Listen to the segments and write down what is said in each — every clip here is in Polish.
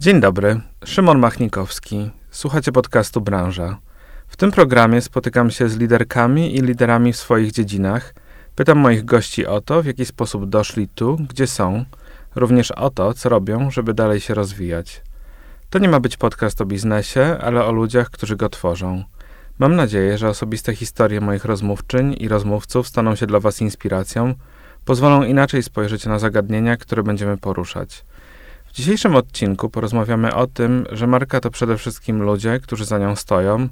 Dzień dobry, Szymon Machnikowski. Słuchacie podcastu Branża. W tym programie spotykam się z liderkami i liderami w swoich dziedzinach. Pytam moich gości o to, w jaki sposób doszli tu, gdzie są, również o to, co robią, żeby dalej się rozwijać. To nie ma być podcast o biznesie, ale o ludziach, którzy go tworzą. Mam nadzieję, że osobiste historie moich rozmówczyń i rozmówców staną się dla Was inspiracją, pozwolą inaczej spojrzeć na zagadnienia, które będziemy poruszać. W dzisiejszym odcinku porozmawiamy o tym, że marka to przede wszystkim ludzie, którzy za nią stoją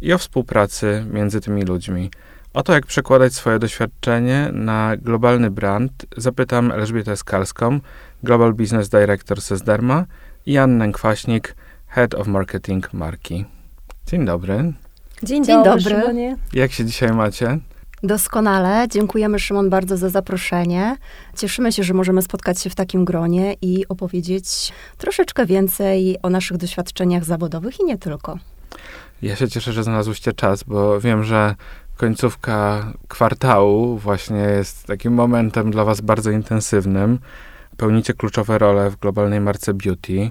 i o współpracy między tymi ludźmi. O to, jak przekładać swoje doświadczenie na globalny brand, zapytam Elżbietę Skalską, Global Business Director Sesderma i Annę Kwaśnik, Head of Marketing marki. Dzień dobry. Dzień, Dzień dobry. Szymonie. Jak się dzisiaj macie? Doskonale. Dziękujemy Szymon bardzo za zaproszenie. Cieszymy się, że możemy spotkać się w takim gronie i opowiedzieć troszeczkę więcej o naszych doświadczeniach zawodowych i nie tylko. Ja się cieszę, że znalazłyście czas, bo wiem, że końcówka kwartału właśnie jest takim momentem dla Was bardzo intensywnym. Pełnicie kluczowe role w globalnej marce beauty.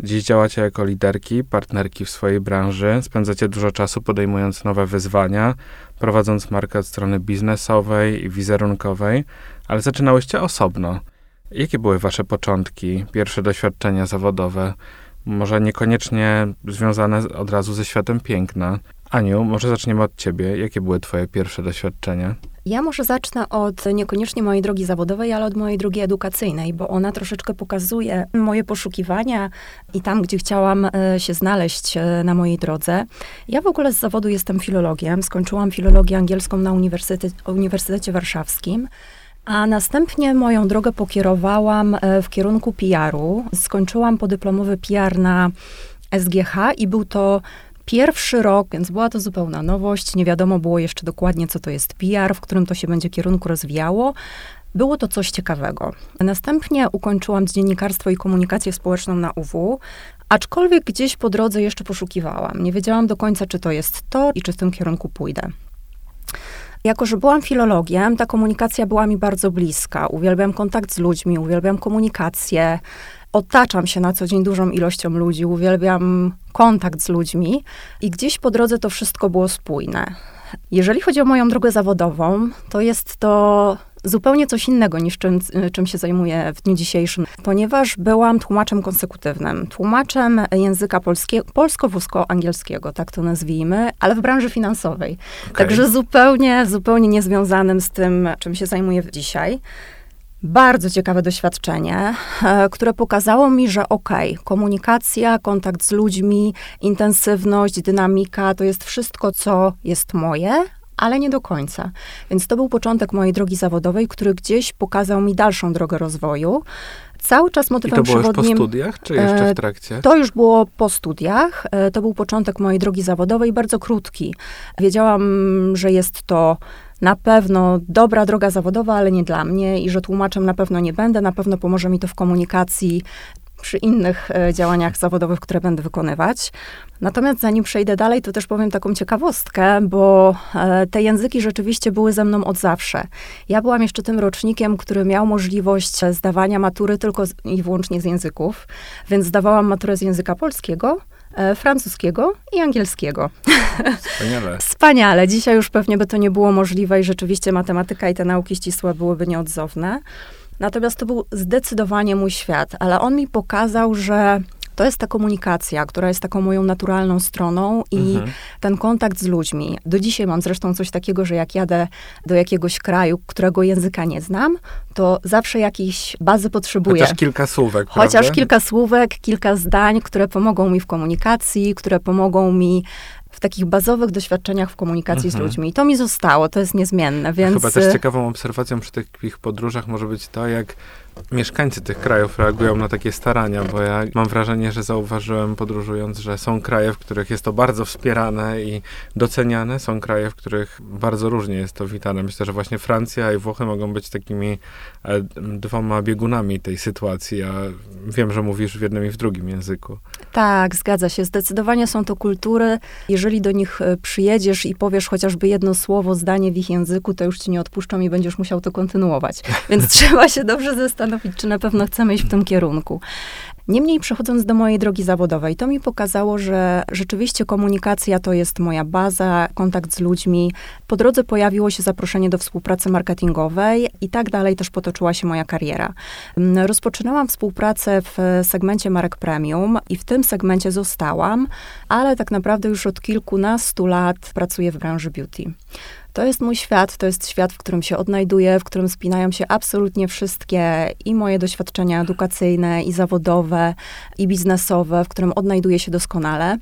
Dziś działacie jako liderki, partnerki w swojej branży, spędzacie dużo czasu podejmując nowe wyzwania, prowadząc markę od strony biznesowej i wizerunkowej, ale zaczynałyście osobno. Jakie były wasze początki, pierwsze doświadczenia zawodowe? Może niekoniecznie związane od razu ze światem piękna. Aniu, może zaczniemy od ciebie. Jakie były twoje pierwsze doświadczenia? Ja może zacznę od niekoniecznie mojej drogi zawodowej, ale od mojej drogi edukacyjnej, bo ona troszeczkę pokazuje moje poszukiwania i tam, gdzie chciałam e, się znaleźć e, na mojej drodze. Ja w ogóle z zawodu jestem filologiem. Skończyłam filologię angielską na Uniwersytecie, Uniwersytecie Warszawskim. A następnie moją drogę pokierowałam e, w kierunku PR-u. Skończyłam podyplomowy PR na SGH i był to pierwszy rok, więc była to zupełna nowość. Nie wiadomo było jeszcze dokładnie, co to jest PR, w którym to się będzie kierunku rozwijało. Było to coś ciekawego. Następnie ukończyłam dziennikarstwo i komunikację społeczną na UW, aczkolwiek gdzieś po drodze jeszcze poszukiwałam. Nie wiedziałam do końca, czy to jest to i czy w tym kierunku pójdę. Jako, że byłam filologiem, ta komunikacja była mi bardzo bliska. Uwielbiam kontakt z ludźmi, uwielbiam komunikację otaczam się na co dzień dużą ilością ludzi, uwielbiam kontakt z ludźmi i gdzieś po drodze to wszystko było spójne. Jeżeli chodzi o moją drogę zawodową, to jest to zupełnie coś innego niż czym, czym się zajmuję w dniu dzisiejszym, ponieważ byłam tłumaczem konsekutywnym, tłumaczem języka polskiego, polsko-włosko-angielskiego, tak to nazwijmy, ale w branży finansowej. Okay. Także zupełnie, zupełnie niezwiązanym z tym, czym się zajmuję dzisiaj bardzo ciekawe doświadczenie, e, które pokazało mi, że okej, okay, komunikacja, kontakt z ludźmi, intensywność, dynamika to jest wszystko, co jest moje, ale nie do końca. Więc to był początek mojej drogi zawodowej, który gdzieś pokazał mi dalszą drogę rozwoju. Cały czas motywem I to było przewodnim... już po studiach, czy jeszcze w trakcie? To już było po studiach. E, to był początek mojej drogi zawodowej, bardzo krótki. Wiedziałam, że jest to na pewno dobra droga zawodowa, ale nie dla mnie i że tłumaczem na pewno nie będę. Na pewno pomoże mi to w komunikacji przy innych e, działaniach zawodowych, które będę wykonywać. Natomiast zanim przejdę dalej, to też powiem taką ciekawostkę, bo e, te języki rzeczywiście były ze mną od zawsze. Ja byłam jeszcze tym rocznikiem, który miał możliwość zdawania matury tylko i wyłącznie z języków, więc zdawałam maturę z języka polskiego, E, francuskiego i angielskiego. Wspaniale. Wspaniale. Dzisiaj już pewnie by to nie było możliwe i rzeczywiście matematyka i te nauki ścisłe byłyby nieodzowne. Natomiast to był zdecydowanie mój świat, ale on mi pokazał, że to jest ta komunikacja, która jest taką moją naturalną stroną i mhm. ten kontakt z ludźmi. Do dzisiaj mam zresztą coś takiego, że jak jadę do jakiegoś kraju, którego języka nie znam, to zawsze jakiejś bazy potrzebuję. Chociaż kilka słówek, Chociaż prawda? kilka słówek, kilka zdań, które pomogą mi w komunikacji, które pomogą mi w takich bazowych doświadczeniach w komunikacji mhm. z ludźmi. I to mi zostało, to jest niezmienne, więc... Chyba też ciekawą obserwacją przy takich podróżach może być to, jak mieszkańcy tych krajów reagują na takie starania, bo ja mam wrażenie, że zauważyłem podróżując, że są kraje, w których jest to bardzo wspierane i doceniane, są kraje, w których bardzo różnie jest to witane. Myślę, że właśnie Francja i Włochy mogą być takimi e, dwoma biegunami tej sytuacji. Ja wiem, że mówisz w jednym i w drugim języku. Tak, zgadza się. Zdecydowanie są to kultury. Jeżeli do nich e, przyjedziesz i powiesz chociażby jedno słowo, zdanie w ich języku, to już ci nie odpuszczą i będziesz musiał to kontynuować. Więc trzeba się dobrze zastanowić, czy na pewno chcemy iść w tym kierunku. Niemniej przechodząc do mojej drogi zawodowej, to mi pokazało, że rzeczywiście komunikacja to jest moja baza, kontakt z ludźmi. Po drodze pojawiło się zaproszenie do współpracy marketingowej i tak dalej też potoczyła się moja kariera. Mm, rozpoczynałam współpracę w segmencie marek premium i w tym segmencie zostałam, ale tak naprawdę już od kilkunastu lat pracuję w branży beauty. To jest mój świat, to jest świat, w którym się odnajduję, w którym spinają się absolutnie wszystkie i moje doświadczenia edukacyjne, i zawodowe, i biznesowe, w którym odnajduję się doskonale.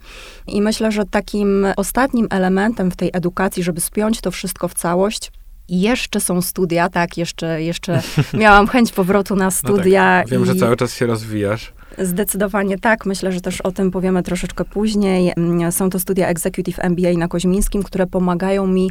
I myślę, że takim ostatnim elementem w tej edukacji, żeby spiąć to wszystko w całość, jeszcze są studia, tak, jeszcze, jeszcze miałam chęć powrotu na studia. No tak. Wiem, i... że cały czas się rozwijasz. Zdecydowanie tak. Myślę, że też o tym powiemy troszeczkę później. Są to studia Executive MBA na Koźmińskim, które pomagają mi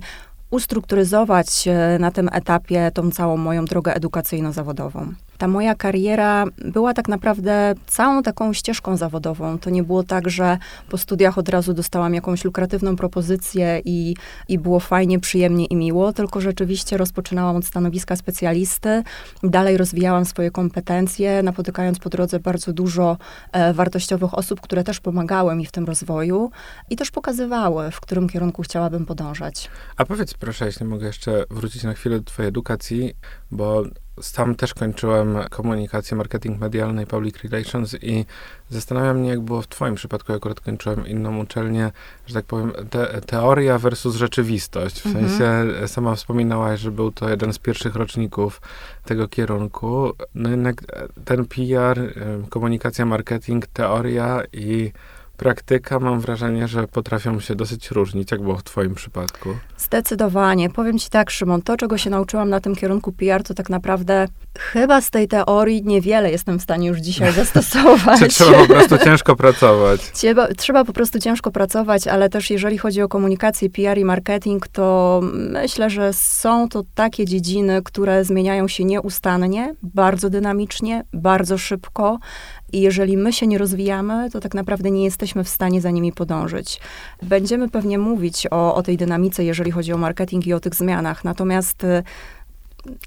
ustrukturyzować e, na tym etapie tą całą moją drogę edukacyjno-zawodową ta moja kariera była tak naprawdę całą taką ścieżką zawodową. To nie było tak, że po studiach od razu dostałam jakąś lukratywną propozycję i, i było fajnie, przyjemnie i miło, tylko rzeczywiście rozpoczynałam od stanowiska specjalisty, dalej rozwijałam swoje kompetencje, napotykając po drodze bardzo dużo e, wartościowych osób, które też pomagały mi w tym rozwoju i też pokazywały, w którym kierunku chciałabym podążać. A powiedz proszę, jeśli mogę jeszcze wrócić na chwilę do twojej edukacji, bo sam też kończyłem komunikację, marketing medialny i public relations i zastanawiam mnie, jak było w twoim przypadku, ja akurat kończyłem inną uczelnię, że tak powiem, te, teoria versus rzeczywistość. W mhm. sensie sama wspominałaś, że był to jeden z pierwszych roczników tego kierunku. No jednak ten PR, e, komunikacja, marketing, teoria i praktyka, mam wrażenie, że potrafią się dosyć różnić, jak było w twoim przypadku. Zdecydowanie. Powiem ci tak, Szymon, to, czego się nauczyłam na tym kierunku PR, to tak naprawdę chyba z tej teorii niewiele jestem w stanie już dzisiaj zastosować. Czy trzeba po prostu ciężko pracować? Trzeba, trzeba po prostu ciężko pracować, ale też jeżeli chodzi o komunikację, PR i marketing, to myślę, że są to takie dziedziny, które zmieniają się nieustannie, bardzo dynamicznie, bardzo szybko. I jeżeli my się nie rozwijamy, to tak naprawdę nie jesteśmy w stanie za nimi podążyć. Będziemy pewnie mówić o, o tej dynamice, jeżeli chodzi o marketing i o tych zmianach. Natomiast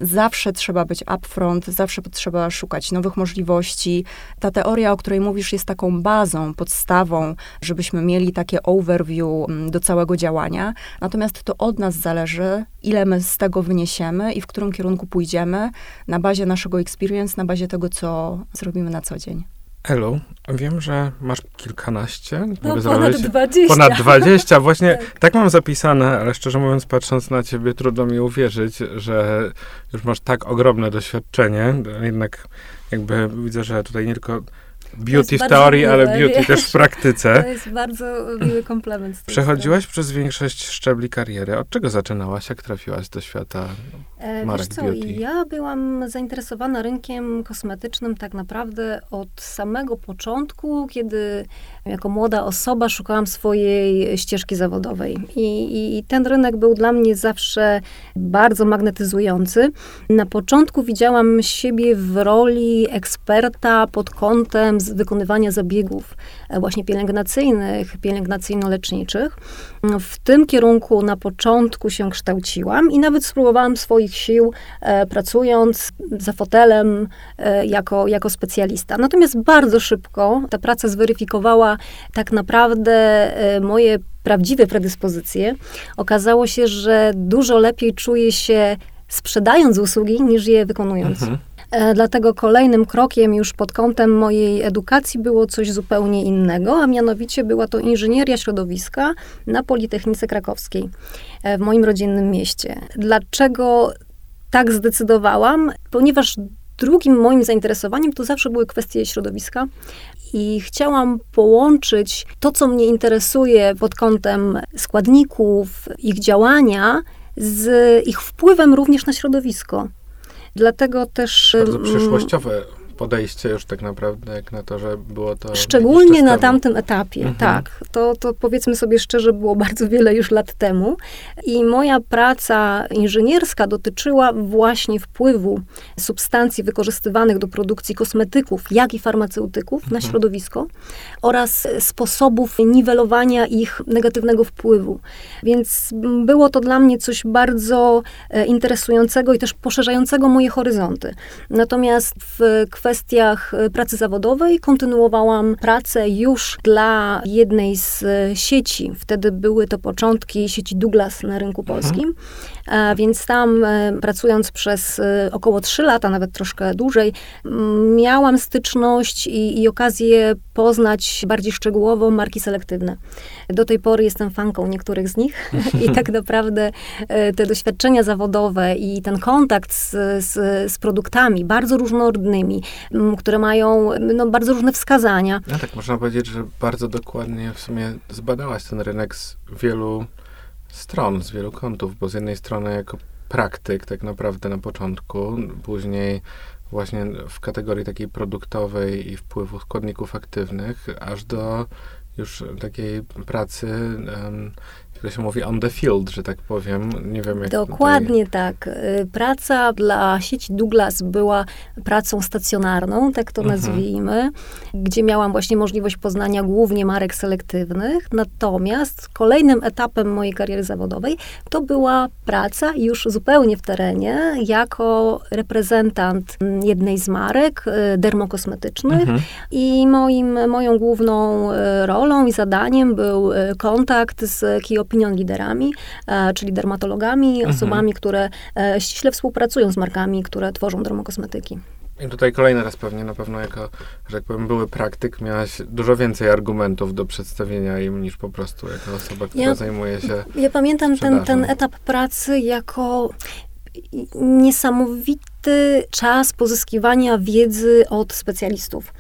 zawsze trzeba być upfront, zawsze trzeba szukać nowych możliwości. Ta teoria, o której mówisz, jest taką bazą, podstawą, żebyśmy mieli takie overview mm, do całego działania. Natomiast to od nas zależy, ile my z tego wyniesiemy i w którym kierunku pójdziemy na bazie naszego experience, na bazie tego, co zrobimy na co dzień. Elu, wiem, że masz kilkanaście. No, ponad zrobić. 20. Ponad 20. Właśnie tak. tak mam zapisane, ale szczerze mówiąc, patrząc na ciebie, trudno mi uwierzyć, że już masz tak ogromne doświadczenie. Jednak jakby widzę, że tutaj nie tylko Beauty w teorii, miłe, ale beauty wiesz, też w praktyce. To jest bardzo miły komplement. Przechodziłaś przez większość szczebli kariery. Od czego zaczynałaś? Jak trafiłaś do świata e, marek co, beauty? Ja byłam zainteresowana rynkiem kosmetycznym tak naprawdę od samego początku, kiedy jako młoda osoba szukałam swojej ścieżki zawodowej. I, I ten rynek był dla mnie zawsze bardzo magnetyzujący. Na początku widziałam siebie w roli eksperta pod kątem wykonywania zabiegów e, właśnie pielęgnacyjnych, pielęgnacyjno-leczniczych. W tym kierunku na początku się kształciłam i nawet spróbowałam swoich sił e, pracując za fotelem e, jako, jako specjalista. Natomiast bardzo szybko ta praca zweryfikowała tak naprawdę e, moje prawdziwe predyspozycje. Okazało się, że dużo lepiej czuję się sprzedając usługi, niż je wykonując. Mhm. Dlatego kolejnym krokiem już pod kątem mojej edukacji było coś zupełnie innego, a mianowicie była to inżynieria środowiska na Politechnice Krakowskiej w moim rodzinnym mieście. Dlaczego tak zdecydowałam? Ponieważ drugim moim zainteresowaniem to zawsze były kwestie środowiska i chciałam połączyć to, co mnie interesuje pod kątem składników, ich działania, z ich wpływem również na środowisko. Dlatego też. Bardzo przyszłościowe podejście już tak naprawdę, jak na to, że było to. Szczególnie na tamtym etapie, mhm. tak. To, to powiedzmy sobie szczerze, było bardzo wiele już lat temu. I moja praca inżynierska dotyczyła właśnie wpływu substancji wykorzystywanych do produkcji kosmetyków, jak i farmaceutyków mhm. na środowisko oraz sposobów niwelowania ich negatywnego wpływu. Więc było to dla mnie coś bardzo e, interesującego i też poszerzającego moje horyzonty. Natomiast w kwestii kwestiach e, pracy zawodowej kontynuowałam pracę już dla jednej z e, sieci. Wtedy były to początki sieci Douglas na rynku Mhm. polskim. A Więc tam e, pracując przez e, około 3 lata, nawet troszkę dłużej, m, miałam styczność i, i okazję poznać bardziej szczegółowo marki selektywne. Do tej pory jestem fanką niektórych z nich i tak naprawdę e, te doświadczenia zawodowe i ten kontakt z, z, z produktami bardzo różnorodnymi, które mają no, bardzo różne wskazania, No tak, można powiedzieć, że bardzo dokładnie w sumie zbadałaś ten rynek z wielu stron, z wielu kątów, bo z jednej strony jako praktyk tak naprawdę na początku, później właśnie w kategorii takiej produktowej i wpływu składników aktywnych, aż do już takiej pracy, um, to się mówi, on the field, że tak powiem. Nie wiem, jak Dokładnie tak. Y, Praca dla sieci Douglas była pracą stacjonarną, tak to Mhm. nazwijmy, gdzie miałam właśnie możliwość poznania głównie marek selektywnych. Natomiast kolejnym etapem mojej kariery zawodowej to była praca już zupełnie w terenie jako reprezentant mm, jednej z marek y, dermokosmetycznych. Mhm. I moim, moją główną e, rolą i zadaniem był kontakt z key opinion liderami, e, czyli dermatologami, Mhm. osobami, które e, ściśle współpracują z markami, które tworzą dermokosmetyki. I tutaj kolejny raz pewnie, na pewno jako, że tak powiem, były praktyk, miałaś dużo więcej argumentów do przedstawienia im niż po prostu jako osoba, która Ja- zajmuje się... Ja pamiętam ten, ten etap pracy jako niesamowity czas pozyskiwania wiedzy od specjalistów.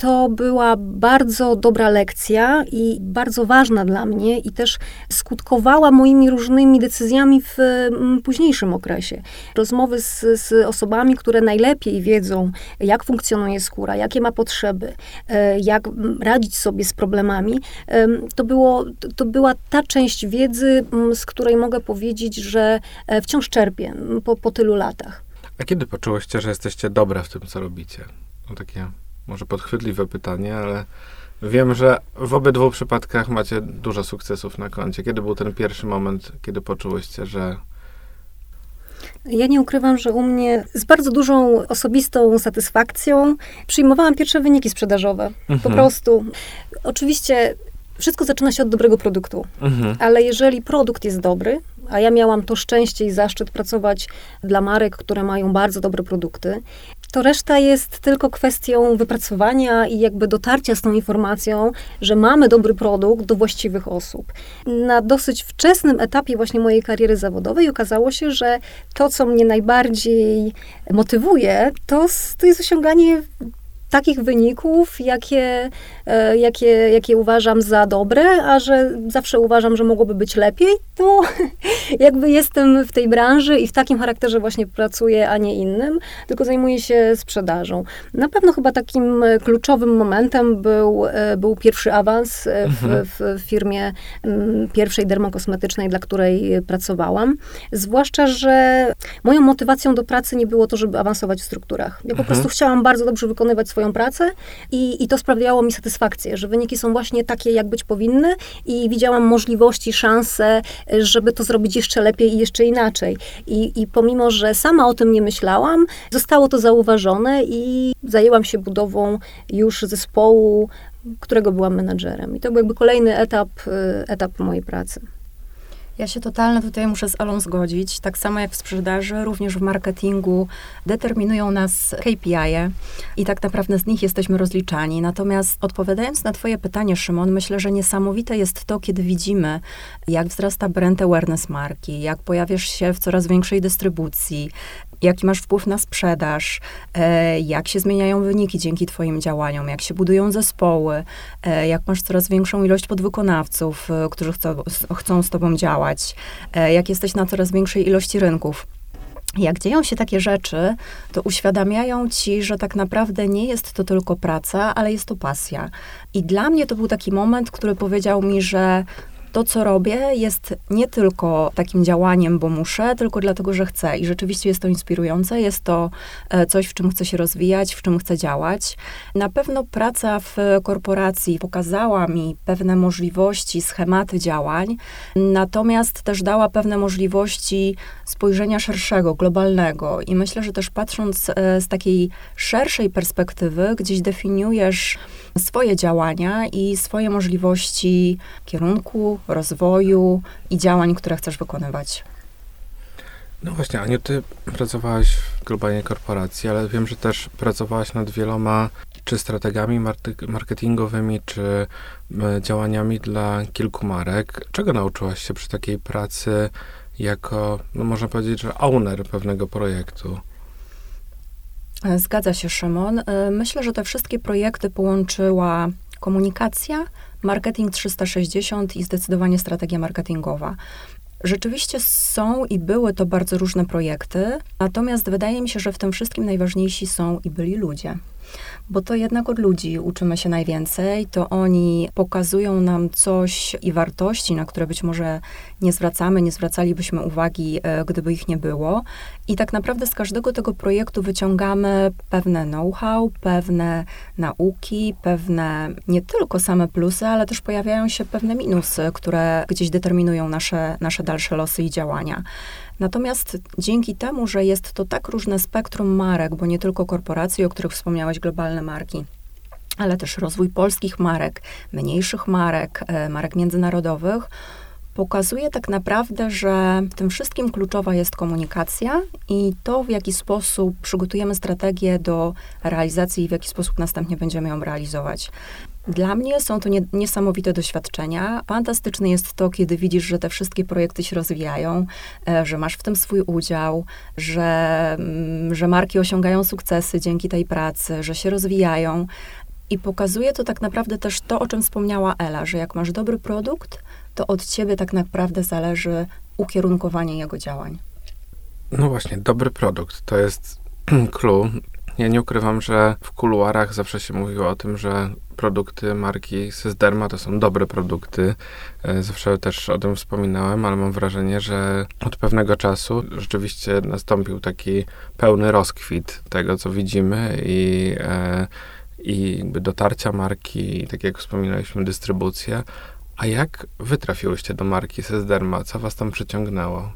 To była bardzo dobra lekcja i bardzo ważna dla mnie i też skutkowała moimi różnymi decyzjami w mm, późniejszym okresie. Rozmowy z, z osobami, które najlepiej wiedzą, jak funkcjonuje skóra, jakie ma potrzeby, e, jak mm, radzić sobie z problemami, em, to, było, to była ta część wiedzy, mm, z której mogę powiedzieć, że e, wciąż czerpię po, po tylu latach. A kiedy poczułyście, że jesteście dobre w tym, co robicie? No takie może podchwytliwe pytanie, ale wiem, że w obydwu przypadkach macie dużo sukcesów na koncie. Kiedy był ten pierwszy moment, kiedy poczułyście, że Ja nie ukrywam, że u mnie z bardzo dużą osobistą satysfakcją przyjmowałam pierwsze wyniki sprzedażowe. Po Mhm. prostu. Oczywiście wszystko zaczyna się od dobrego produktu, Mhm. ale jeżeli produkt jest dobry, a ja miałam to szczęście i zaszczyt pracować dla marek, które mają bardzo dobre produkty, to reszta jest tylko kwestią wypracowania i jakby dotarcia z tą informacją, że mamy dobry produkt do właściwych osób. Na dosyć wczesnym etapie właśnie mojej kariery zawodowej okazało się, że to, co mnie najbardziej motywuje, to, to jest osiąganie takich wyników, jakie, e, jakie, jakie uważam za dobre, a że zawsze uważam, że mogłoby być lepiej, to jakby jestem w tej branży i w takim charakterze właśnie pracuję, a nie innym, tylko zajmuję się sprzedażą. Na pewno chyba takim e, kluczowym momentem był, e, był pierwszy awans w, Mhm. w firmie pierwszej dermokosmetycznej, dla której pracowałam. Zwłaszcza, że moją motywacją do pracy nie było to, żeby awansować w strukturach. Ja po Mhm. prostu chciałam bardzo dobrze wykonywać swoją pracę i, i to sprawiało mi satysfakcję, że wyniki są właśnie takie, jak być powinny i widziałam możliwości, szanse, żeby to zrobić jeszcze lepiej i jeszcze inaczej. I, I pomimo, że sama o tym nie myślałam, zostało to zauważone i zajęłam się budową już zespołu, którego byłam menadżerem. I to był jakby kolejny etap, e, etap mojej pracy. Ja się totalnie tutaj muszę z Alą zgodzić. Tak samo jak w sprzedaży, również w marketingu determinują nas KPI-e i tak naprawdę z nich jesteśmy rozliczani. Natomiast odpowiadając na twoje pytanie, Szymon, myślę, że niesamowite jest to, kiedy widzimy, jak wzrasta brand awareness marki, jak pojawiasz się w coraz większej dystrybucji, jaki masz wpływ na sprzedaż, e, jak się zmieniają wyniki dzięki twoim działaniom, jak się budują zespoły, e, jak masz coraz większą ilość podwykonawców, e, którzy chcą, chcą z tobą działać, jak jesteś na coraz większej ilości rynków. Jak dzieją się takie rzeczy, to uświadamiają ci, że tak naprawdę nie jest to tylko praca, ale jest to pasja. I dla mnie to był taki moment, który powiedział mi, że to, co robię, jest nie tylko takim działaniem, bo muszę, tylko dlatego, że chcę. I rzeczywiście jest to inspirujące, jest to e, coś, w czym chcę się rozwijać, w czym chcę działać. Na pewno praca w korporacji pokazała mi pewne możliwości, schematy działań, natomiast też dała pewne możliwości spojrzenia szerszego, globalnego. I myślę, że też patrząc e, z takiej szerszej perspektywy, gdzieś definiujesz swoje działania i swoje możliwości kierunku, rozwoju i działań, które chcesz wykonywać. No właśnie, Aniu, ty pracowałaś w globalnej korporacji, ale wiem, że też pracowałaś nad wieloma czy strategiami marketingowymi, czy działaniami dla kilku marek. Czego nauczyłaś się przy takiej pracy jako, no można powiedzieć, że owner pewnego projektu? E, zgadza się, Szymon. E, myślę, że te wszystkie projekty połączyła komunikacja, marketing 360 i zdecydowanie strategia marketingowa. Rzeczywiście są i były to bardzo różne projekty, natomiast wydaje mi się, że w tym wszystkim najważniejsi są i byli ludzie bo to jednak od ludzi uczymy się najwięcej. To oni pokazują nam coś i wartości, na które być może nie zwracamy, nie zwracalibyśmy uwagi, e, gdyby ich nie było. I tak naprawdę z każdego tego projektu wyciągamy pewne know-how, pewne nauki, pewne nie tylko same plusy, ale też pojawiają się pewne minusy, które gdzieś determinują nasze, nasze dalsze losy i działania. Natomiast dzięki temu, że jest to tak różne spektrum marek, bo nie tylko korporacje, o których wspomniałeś, globalne marki, ale też rozwój polskich marek, mniejszych marek, e, marek międzynarodowych, pokazuje tak naprawdę, że w tym wszystkim kluczowa jest komunikacja i to, w jaki sposób przygotujemy strategię do realizacji i w jaki sposób następnie będziemy ją realizować. Dla mnie są to nie, niesamowite doświadczenia. Fantastyczne jest to, kiedy widzisz, że te wszystkie projekty się rozwijają, e, że masz w tym swój udział, że, mm, że marki osiągają sukcesy dzięki tej pracy, że się rozwijają. I pokazuje to tak naprawdę też to, o czym wspomniała Ela, że jak masz dobry produkt, to od ciebie tak naprawdę zależy ukierunkowanie jego działań. No właśnie, dobry produkt to jest clue. Ja nie ukrywam, że w kuluarach zawsze się mówiło o tym, że produkty marki Sysderma to są dobre produkty. E, zawsze też o tym wspominałem, ale mam wrażenie, że od pewnego czasu rzeczywiście nastąpił taki pełny rozkwit tego, co widzimy i, e, i dotarcia marki, tak jak wspominaliśmy, dystrybucja. A jak wy trafiłyście do marki Sysderma? Co was tam przyciągnęło?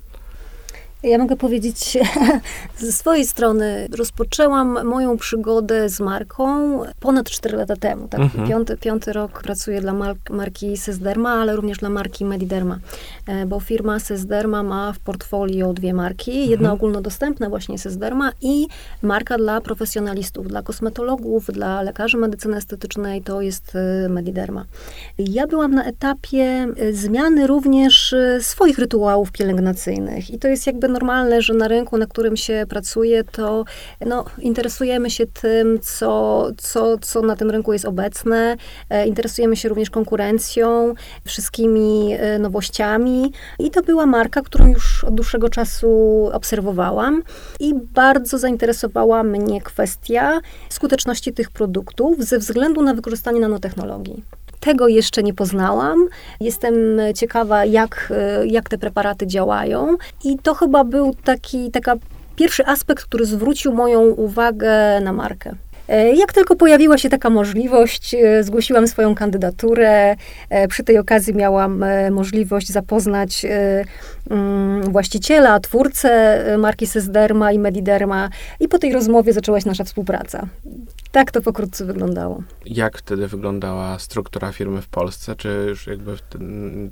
Ja mogę powiedzieć ze swojej strony, rozpoczęłam moją przygodę z marką ponad 4 lata temu. Tak? Mhm. Piąty, piąty rok pracuję dla marki Sesderma, ale również dla marki Mediderma, e, bo firma Sesderma ma w portfolio dwie marki. Jedna mhm. ogólnodostępna, właśnie Sesderma i marka dla profesjonalistów, dla kosmetologów, dla lekarzy medycyny estetycznej, to jest e, Mediderma. Ja byłam na etapie e, zmiany również swoich rytuałów pielęgnacyjnych i to jest jakby normalne, że na rynku, na którym się pracuje, to no, interesujemy się tym, co, co, co na tym rynku jest obecne. E, interesujemy się również konkurencją, wszystkimi e, nowościami. I to była marka, którą już od dłuższego czasu obserwowałam i bardzo zainteresowała mnie kwestia skuteczności tych produktów ze względu na wykorzystanie nanotechnologii. Tego jeszcze nie poznałam. Jestem ciekawa, jak, jak te preparaty działają. I to chyba był taki, taka pierwszy aspekt, który zwrócił moją uwagę na markę. E, jak tylko pojawiła się taka możliwość, e, zgłosiłam swoją kandydaturę. E, przy tej okazji miałam możliwość zapoznać mm, właściciela, twórcę marki Sysderma i Mediderma i po tej rozmowie zaczęła się nasza współpraca. Tak to pokrótce wyglądało. Jak wtedy wyglądała struktura firmy w Polsce? Czy już jakby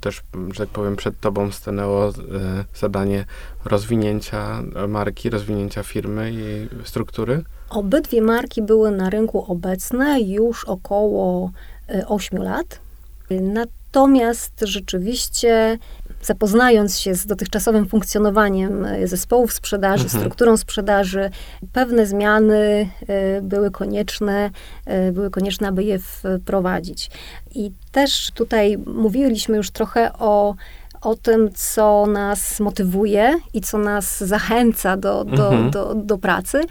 też, że tak powiem, przed tobą stanęło zadanie rozwinięcia marki, rozwinięcia firmy i struktury? Obydwie marki były na rynku obecne już około 8 e, lat. Natomiast rzeczywiście zapoznając się z dotychczasowym funkcjonowaniem e, zespołów sprzedaży, mhm. strukturą sprzedaży, pewne zmiany e, były konieczne, były konieczne, aby je wprowadzić. I też tutaj mówiliśmy już trochę o o tym, co nas motywuje i co nas zachęca do, do, mhm. do, do pracy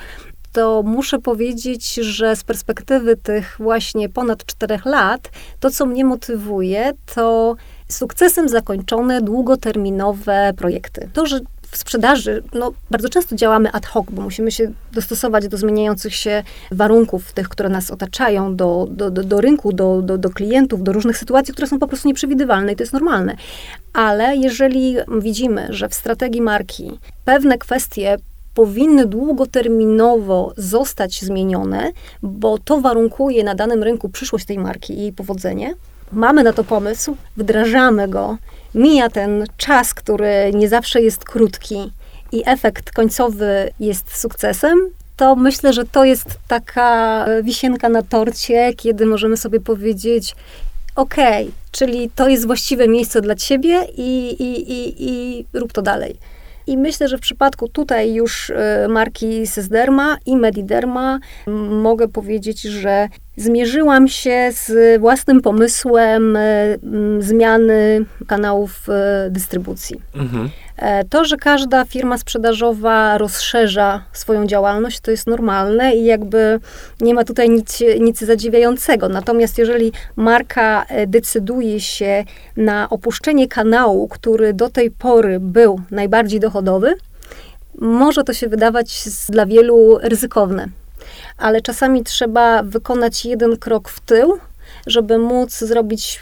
to muszę powiedzieć, że z perspektywy tych właśnie ponad czterech lat, to co mnie motywuje, to sukcesem zakończone długoterminowe projekty. To, że w sprzedaży no, bardzo często działamy ad hoc, bo musimy się dostosować do zmieniających się warunków, tych, które nas otaczają, do, do, do, do rynku, do, do, do klientów, do różnych sytuacji, które są po prostu nieprzewidywalne i to jest normalne. Ale jeżeli widzimy, że w strategii marki pewne kwestie powinny długoterminowo zostać zmienione, bo to warunkuje na danym rynku przyszłość tej marki i jej powodzenie, mamy na to pomysł, wdrażamy go, mija ten czas, który nie zawsze jest krótki i efekt końcowy jest sukcesem, to myślę, że to jest taka wisienka na torcie, kiedy możemy sobie powiedzieć, ok, czyli to jest właściwe miejsce dla ciebie i, i, i, i rób to dalej. I myślę, że w przypadku tutaj już e, marki Sysderma i Mediderma mogę powiedzieć, że zmierzyłam się z własnym pomysłem e, zmiany kanałów e, dystrybucji. Mhm. E, to, że każda firma sprzedażowa rozszerza swoją działalność, to jest normalne i jakby nie ma tutaj nic, nic zadziwiającego. Natomiast jeżeli marka decyduje się na opuszczenie kanału, który do tej pory był najbardziej dochodowy, może to się wydawać dla wielu ryzykowne ale czasami trzeba wykonać jeden krok w tył, żeby móc zrobić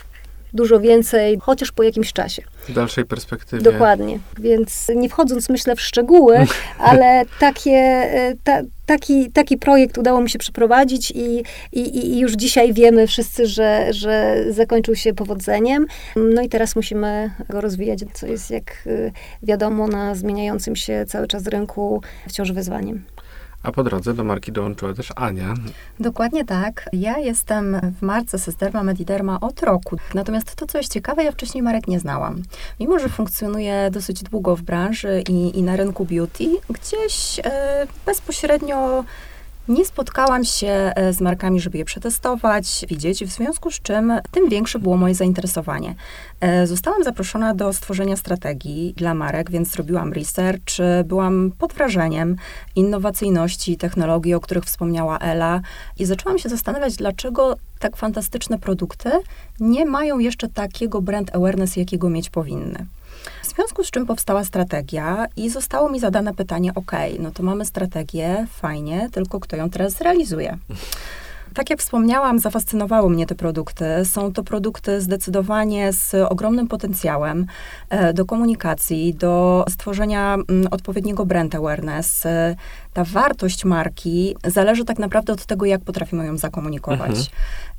dużo więcej, chociaż po jakimś czasie. W dalszej perspektywie. Dokładnie. Więc nie wchodząc, myślę, w szczegóły, ale takie, e, ta, taki, taki projekt udało mi się przeprowadzić i, i, i już dzisiaj wiemy wszyscy, że, że zakończył się powodzeniem. No i teraz musimy go rozwijać, co jest, jak e, wiadomo, na zmieniającym się cały czas rynku wciąż wyzwaniem. A po drodze do marki dołączyła też Ania. Dokładnie tak. Ja jestem w marce Systerma Mediderma od roku. Natomiast to, co jest ciekawe, ja wcześniej marek nie znałam. Mimo, że funkcjonuję dosyć długo w branży i, i na rynku beauty, gdzieś e, bezpośrednio nie spotkałam się e, z markami, żeby je przetestować, widzieć, w związku z czym tym większe było moje zainteresowanie. E, zostałam zaproszona do stworzenia strategii dla marek, więc zrobiłam research, byłam pod wrażeniem innowacyjności, technologii, o których wspomniała Ela i zaczęłam się zastanawiać, dlaczego tak fantastyczne produkty nie mają jeszcze takiego brand awareness, jakiego mieć powinny. W związku z czym powstała strategia i zostało mi zadane pytanie, ok, no to mamy strategię, fajnie, tylko kto ją teraz zrealizuje? Tak jak wspomniałam, zafascynowały mnie te produkty. Są to produkty zdecydowanie z ogromnym potencjałem e, do komunikacji, do stworzenia mm, odpowiedniego brand awareness. Ta wartość marki zależy tak naprawdę od tego, jak potrafimy ją zakomunikować. Mhm.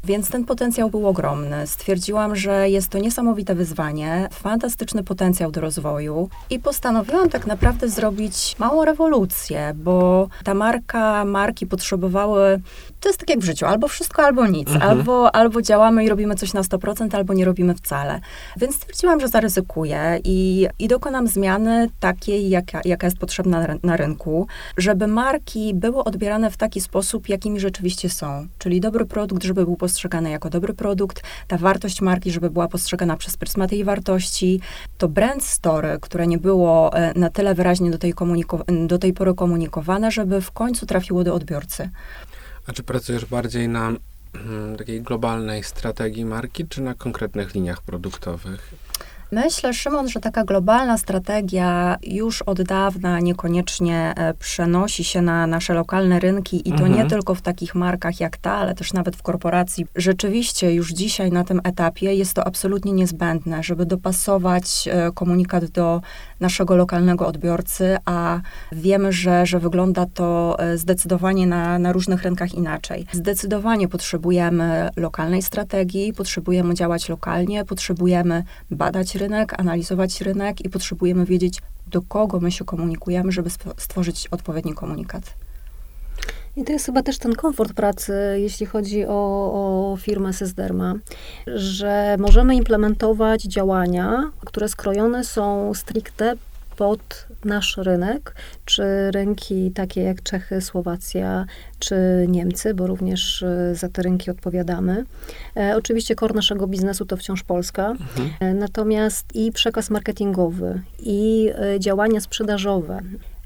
Więc ten potencjał był ogromny. Stwierdziłam, że jest to niesamowite wyzwanie, fantastyczny potencjał do rozwoju i postanowiłam tak naprawdę zrobić małą rewolucję, bo ta marka, marki potrzebowały, to jest tak jak w życiu, albo wszystko, albo nic. Mhm. Albo, albo działamy i robimy coś na 100%, albo nie robimy wcale. Więc stwierdziłam, że zaryzykuję i, i dokonam zmiany takiej, jaka, jaka jest potrzebna na, na rynku, żeby marki były odbierane w taki sposób, jakimi rzeczywiście są. Czyli dobry produkt, żeby był postrzegany jako dobry produkt, ta wartość marki, żeby była postrzegana przez pryzmat jej wartości, to brand story, które nie było e, na tyle wyraźnie do tej, do tej pory komunikowane, żeby w końcu trafiło do odbiorcy. A czy pracujesz bardziej na mm, takiej globalnej strategii marki, czy na konkretnych liniach produktowych? Myślę, Szymon, że taka globalna strategia już od dawna niekoniecznie e, przenosi się na nasze lokalne rynki i to mhm. nie tylko w takich markach jak ta, ale też nawet w korporacji. Rzeczywiście już dzisiaj na tym etapie jest to absolutnie niezbędne, żeby dopasować e, komunikat do naszego lokalnego odbiorcy, a wiemy, że, że wygląda to e, zdecydowanie na, na różnych rynkach inaczej. Zdecydowanie potrzebujemy lokalnej strategii, potrzebujemy działać lokalnie, potrzebujemy badać rynek, analizować rynek i potrzebujemy wiedzieć, do kogo my się komunikujemy, żeby stworzyć odpowiedni komunikat. I to jest chyba też ten komfort pracy, jeśli chodzi o, o firmę Sysderma, że możemy implementować działania, które skrojone są stricte pod nasz rynek, czy rynki takie jak Czechy, Słowacja, czy Niemcy, bo również e, za te rynki odpowiadamy. E, oczywiście kor naszego biznesu to wciąż Polska, mhm. e, natomiast i przekaz marketingowy, i e, działania sprzedażowe,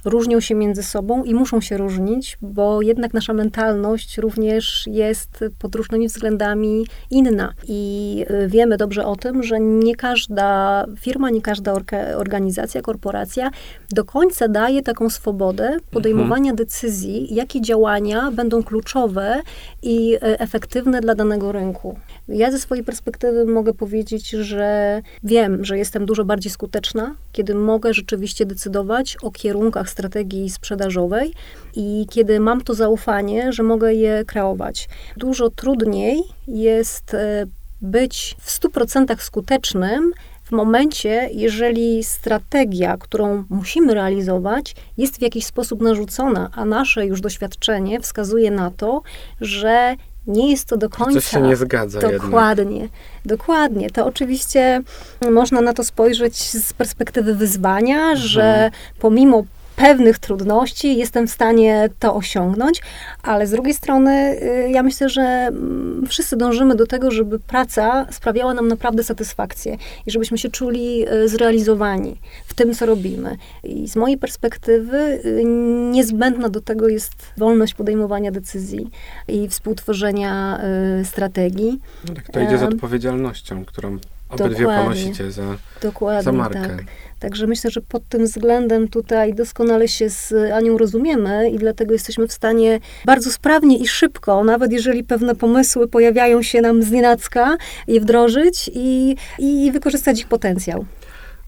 różnią się między sobą i muszą się różnić, bo jednak nasza mentalność również jest pod różnymi względami inna. I y, wiemy dobrze o tym, że nie każda firma, nie każda organizacja, korporacja do końca daje taką swobodę podejmowania mhm. decyzji, jakie działania będą kluczowe i y, efektywne dla danego rynku. Ja ze swojej perspektywy mogę powiedzieć, że wiem, że jestem dużo bardziej skuteczna, kiedy mogę rzeczywiście decydować o kierunkach strategii sprzedażowej i kiedy mam to zaufanie, że mogę je kreować. Dużo trudniej jest e, być w 100% skutecznym w momencie, jeżeli strategia, którą musimy realizować, jest w jakiś sposób narzucona, a nasze już doświadczenie wskazuje na to, że nie jest to do końca. Coś się nie zgadza. Dokładnie, jednak. dokładnie. To oczywiście można na to spojrzeć z perspektywy wyzwania, mhm. że pomimo pewnych trudności jestem w stanie to osiągnąć, ale z drugiej strony y, ja myślę, że mm, wszyscy dążymy do tego, żeby praca sprawiała nam naprawdę satysfakcję i żebyśmy się czuli y, zrealizowani w tym, co robimy. I z mojej perspektywy y, niezbędna do tego jest wolność podejmowania decyzji i współtworzenia strategii. No tak, to idzie z odpowiedzialnością, którą obydwie Dokładnie. ponosicie za, Dokładnie, za markę. Tak. Także myślę, że pod tym względem tutaj doskonale się z Anią rozumiemy i dlatego jesteśmy w stanie bardzo sprawnie i szybko, nawet jeżeli pewne pomysły pojawiają się nam z nienacka, je wdrożyć i, i wykorzystać ich potencjał.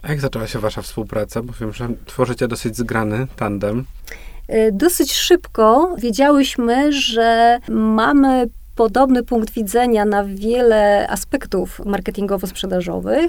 A jak zaczęła się wasza współpraca? Bo wiem, że tworzycie dosyć zgrany tandem. E, dosyć szybko wiedziałyśmy, że mamy podobny punkt widzenia na wiele aspektów marketingowo-sprzedażowych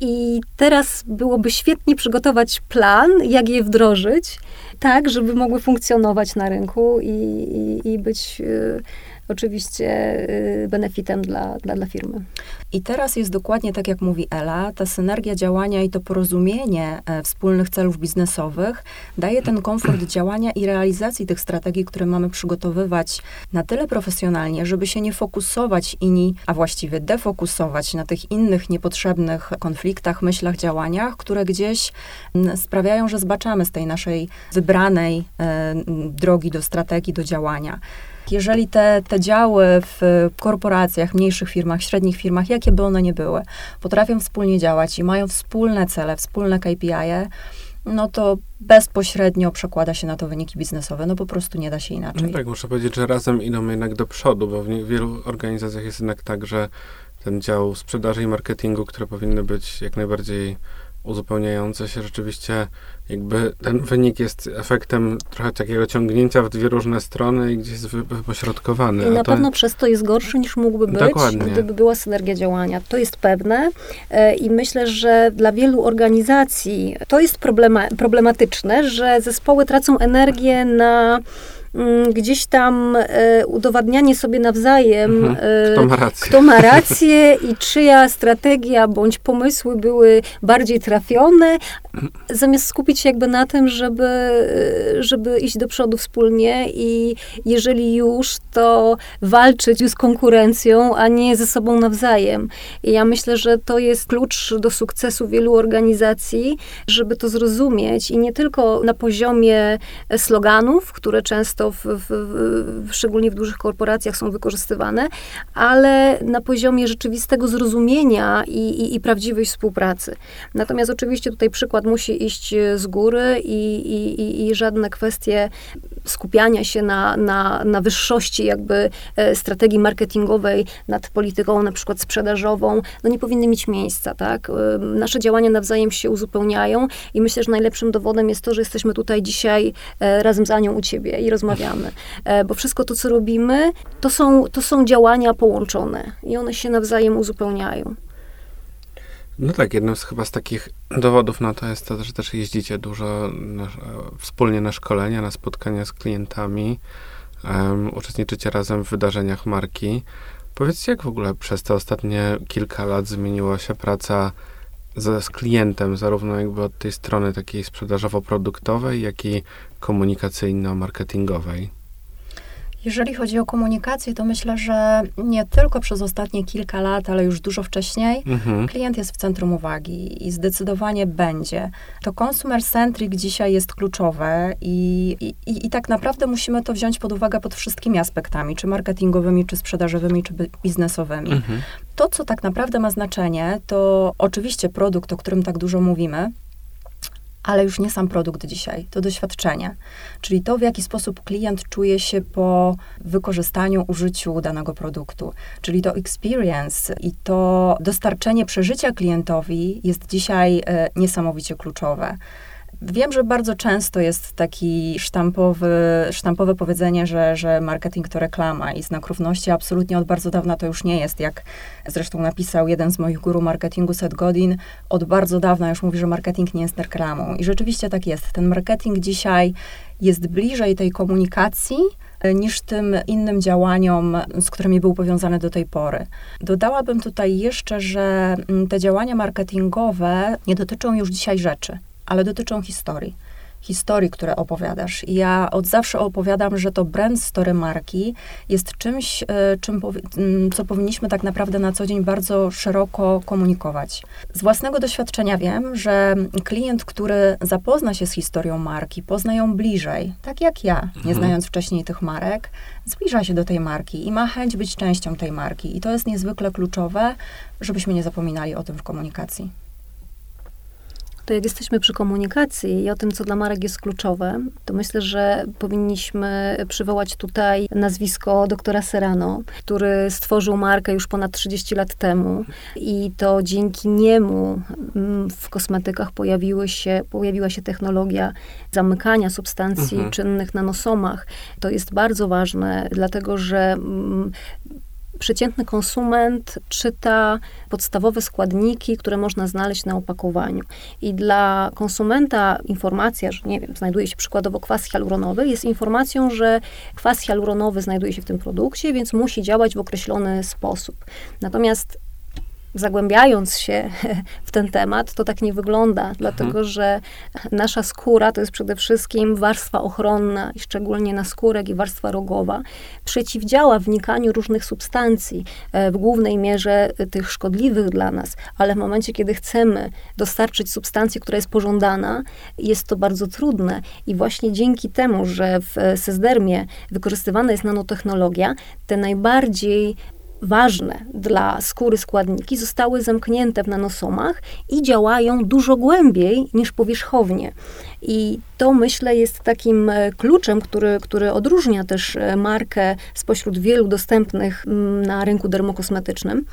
i teraz byłoby świetnie przygotować plan, jak je wdrożyć, tak, żeby mogły funkcjonować na rynku i, i, i być y, oczywiście y, benefitem dla, dla, dla firmy. I teraz jest dokładnie tak, jak mówi Ela, ta synergia działania i to porozumienie e, wspólnych celów biznesowych daje ten komfort działania i realizacji tych strategii, które mamy przygotowywać na tyle profesjonalnie, żeby się nie fokusować inni, a właściwie defokusować na tych innych niepotrzebnych konfliktach, myślach, działaniach, które gdzieś sprawiają, że zbaczamy z tej naszej wybranej e, drogi do strategii, do działania. Jeżeli te, te działy w korporacjach, mniejszych firmach, średnich firmach, jakie by one nie były, potrafią wspólnie działać i mają wspólne cele, wspólne KPI, -e, no to bezpośrednio przekłada się na to wyniki biznesowe. No po prostu nie da się inaczej. No tak, muszę powiedzieć, że razem idą jednak do przodu, bo w wielu organizacjach jest jednak tak, że ten dział sprzedaży i marketingu, które powinny być jak najbardziej uzupełniające się rzeczywiście, jakby ten wynik jest efektem trochę takiego ciągnięcia w dwie różne strony i gdzieś jest wypośrodkowany. I na to... pewno przez to jest gorszy niż mógłby być, Dokładnie. gdyby była synergia działania. To jest pewne e, i myślę, że dla wielu organizacji to jest problema, problematyczne, że zespoły tracą energię na gdzieś tam e, udowadnianie sobie nawzajem, mhm. E, kto, ma rację. kto ma rację i czyja strategia bądź pomysły były bardziej trafione, zamiast skupić się jakby na tym, żeby, żeby iść do przodu wspólnie i jeżeli już, to walczyć z konkurencją, a nie ze sobą nawzajem. I ja myślę, że to jest klucz do sukcesu wielu organizacji, żeby to zrozumieć i nie tylko na poziomie sloganów, które często w, w, w, szczególnie w dużych korporacjach są wykorzystywane, ale na poziomie rzeczywistego zrozumienia i, i, i prawdziwej współpracy. Natomiast oczywiście tutaj przykład musi iść z góry i, i, żadne kwestie skupiania się na, na, na wyższości jakby e, strategii marketingowej nad polityką na przykład sprzedażową, no nie powinny mieć miejsca, tak? E, nasze działania nawzajem się uzupełniają i myślę, że najlepszym dowodem jest to, że jesteśmy tutaj dzisiaj e, razem z Anią u ciebie i rozmawiamy rozmawiamy. E, bo wszystko to, co robimy, to są, to są działania połączone i one się nawzajem uzupełniają. No tak, jednym z chyba z takich dowodów na to jest to, że też jeździcie dużo na, wspólnie na szkolenia, na spotkania z klientami, um, uczestniczycie razem w wydarzeniach marki. Powiedzcie, jak w ogóle przez te ostatnie kilka lat zmieniła się praca z, z klientem, zarówno jakby od tej strony takiej sprzedażowo-produktowej, jak i komunikacyjno-marketingowej? Jeżeli chodzi o komunikację, to myślę, że nie tylko przez ostatnie kilka lat, ale już dużo wcześniej, Mhm. klient jest w centrum uwagi i zdecydowanie będzie. To consumer centric dzisiaj jest kluczowe i, i, i tak naprawdę musimy to wziąć pod uwagę pod wszystkimi aspektami, czy marketingowymi, czy sprzedażowymi, czy bi- biznesowymi. Mhm. To, co tak naprawdę ma znaczenie, to oczywiście produkt, o którym tak dużo mówimy, ale już nie sam produkt dzisiaj, to doświadczenie. Czyli to, w jaki sposób klient czuje się po wykorzystaniu, użyciu danego produktu. Czyli to experience i to dostarczenie przeżycia klientowi jest dzisiaj e, niesamowicie kluczowe. Wiem, że bardzo często jest taki sztampowy, sztampowe powiedzenie, że, że marketing to reklama i znak równości. Absolutnie od bardzo dawna to już nie jest. Jak zresztą napisał jeden z moich guru marketingu, Seth Godin, od bardzo dawna już mówi, że marketing nie jest reklamą. I rzeczywiście tak jest. Ten marketing dzisiaj jest bliżej tej komunikacji e, niż tym innym działaniom, z którymi był powiązany do tej pory. Dodałabym tutaj jeszcze, że mm, te działania marketingowe nie dotyczą już dzisiaj rzeczy ale dotyczą historii. Historii, które opowiadasz. I ja od zawsze opowiadam, że to brand story marki jest czymś, e, czym, powi- m, co powinniśmy tak naprawdę na co dzień bardzo szeroko komunikować. Z własnego doświadczenia wiem, że klient, który zapozna się z historią marki, pozna ją bliżej, tak jak ja, nie Mhm. znając wcześniej tych marek, zbliża się do tej marki i ma chęć być częścią tej marki. I to jest niezwykle kluczowe, żebyśmy nie zapominali o tym w komunikacji. To jak jesteśmy przy komunikacji i o tym, co dla marek jest kluczowe, to myślę, że powinniśmy przywołać tutaj nazwisko doktora Serrano, który stworzył markę już ponad 30 lat temu i to dzięki niemu mm, w kosmetykach pojawiły się, pojawiła się technologia zamykania substancji Mhm. czynnych na nosomach. To jest bardzo ważne, dlatego że mm, przeciętny konsument czyta podstawowe składniki, które można znaleźć na opakowaniu. I dla konsumenta informacja, że nie wiem, znajduje się przykładowo kwas hialuronowy, jest informacją, że kwas hialuronowy znajduje się w tym produkcie, więc musi działać w określony sposób. Natomiast zagłębiając się w ten temat, to tak nie wygląda, dlatego że nasza skóra to jest przede wszystkim warstwa ochronna, i szczególnie na skórek i warstwa rogowa, przeciwdziała wnikaniu różnych substancji, e, w głównej mierze e, tych szkodliwych dla nas, ale w momencie, kiedy chcemy dostarczyć substancję, która jest pożądana, jest to bardzo trudne. I właśnie dzięki temu, że w e, sezdermie wykorzystywana jest nanotechnologia, te najbardziej ważne dla skóry składniki zostały zamknięte w nanosomach i działają dużo głębiej niż powierzchownie. I to myślę jest takim e, kluczem, który, który odróżnia też e, markę spośród wielu dostępnych mm, na rynku dermokosmetycznym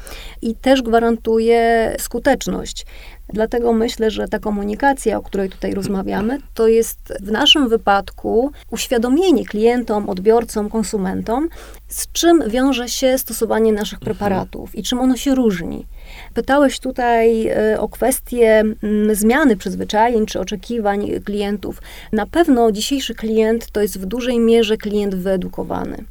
i też gwarantuje skuteczność. Dlatego myślę, że ta komunikacja, o której tutaj rozmawiamy, to jest w naszym wypadku uświadomienie klientom, odbiorcom, konsumentom, z czym wiąże się stosowanie naszych preparatów i czym ono się różni. Pytałeś tutaj e, o kwestię mm, zmiany przyzwyczajeń czy oczekiwań klientów. Na pewno dzisiejszy klient to jest w dużej mierze klient wyedukowany.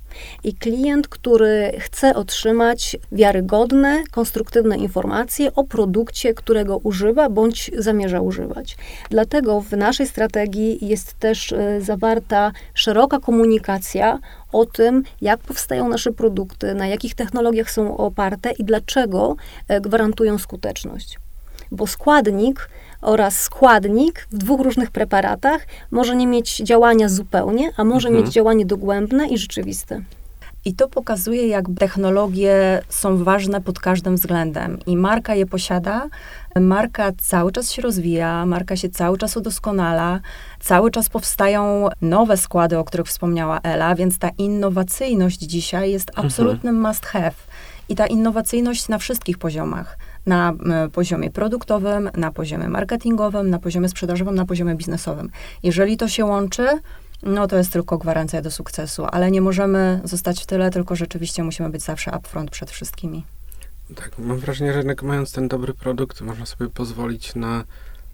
I klient, który chce otrzymać wiarygodne, konstruktywne informacje o produkcie, którego używa bądź zamierza używać. Dlatego w naszej strategii jest też e, zawarta szeroka komunikacja o tym, jak powstają nasze produkty, na jakich technologiach są oparte i dlaczego e, gwarantują skuteczność. Bo składnik oraz składnik w dwóch różnych preparatach może nie mieć działania zupełnie, a może Mhm. mieć działanie dogłębne i rzeczywiste. I to pokazuje, jak technologie są ważne pod każdym względem. I marka je posiada, marka cały czas się rozwija, marka się cały czas udoskonala, cały czas powstają nowe składy, o których wspomniała Ela, więc ta innowacyjność dzisiaj jest absolutnym must have. I ta innowacyjność na wszystkich poziomach. Na m, poziomie produktowym, na poziomie marketingowym, na poziomie sprzedażowym, na poziomie biznesowym. Jeżeli to się łączy, no to jest tylko gwarancja do sukcesu, ale nie możemy zostać w tyle, tylko rzeczywiście musimy być zawsze upfront przed wszystkimi. Tak, mam wrażenie, że jednak mając ten dobry produkt, można sobie pozwolić na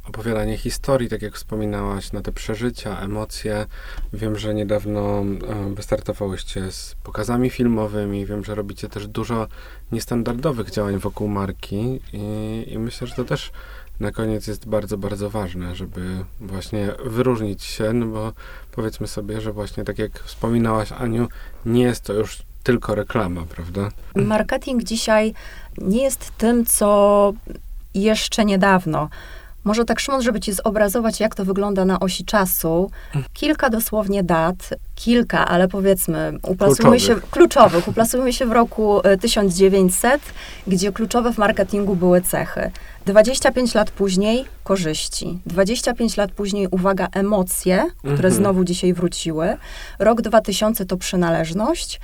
opowiadanie historii, tak jak wspominałaś, na te przeżycia, emocje. Wiem, że niedawno e, wystartowałyście z pokazami filmowymi. Wiem, że robicie też dużo niestandardowych działań wokół marki i, i myślę, że to też na koniec jest bardzo, bardzo ważne, żeby właśnie wyróżnić się, no bo powiedzmy sobie, że właśnie tak jak wspominałaś, Aniu, nie jest to już tylko reklama, prawda? Marketing dzisiaj nie jest tym, co jeszcze niedawno. Może tak, Szymon, żeby ci zobrazować, jak to wygląda na osi czasu. Kilka dosłownie dat, kilka, ale powiedzmy, uplasujmy się, kluczowych, uplasujmy się w roku 1900, gdzie kluczowe w marketingu były cechy. 25 lat później korzyści. 25 lat później, uwaga, emocje, które mhm. znowu dzisiaj wróciły. Rok 2000 to przynależność,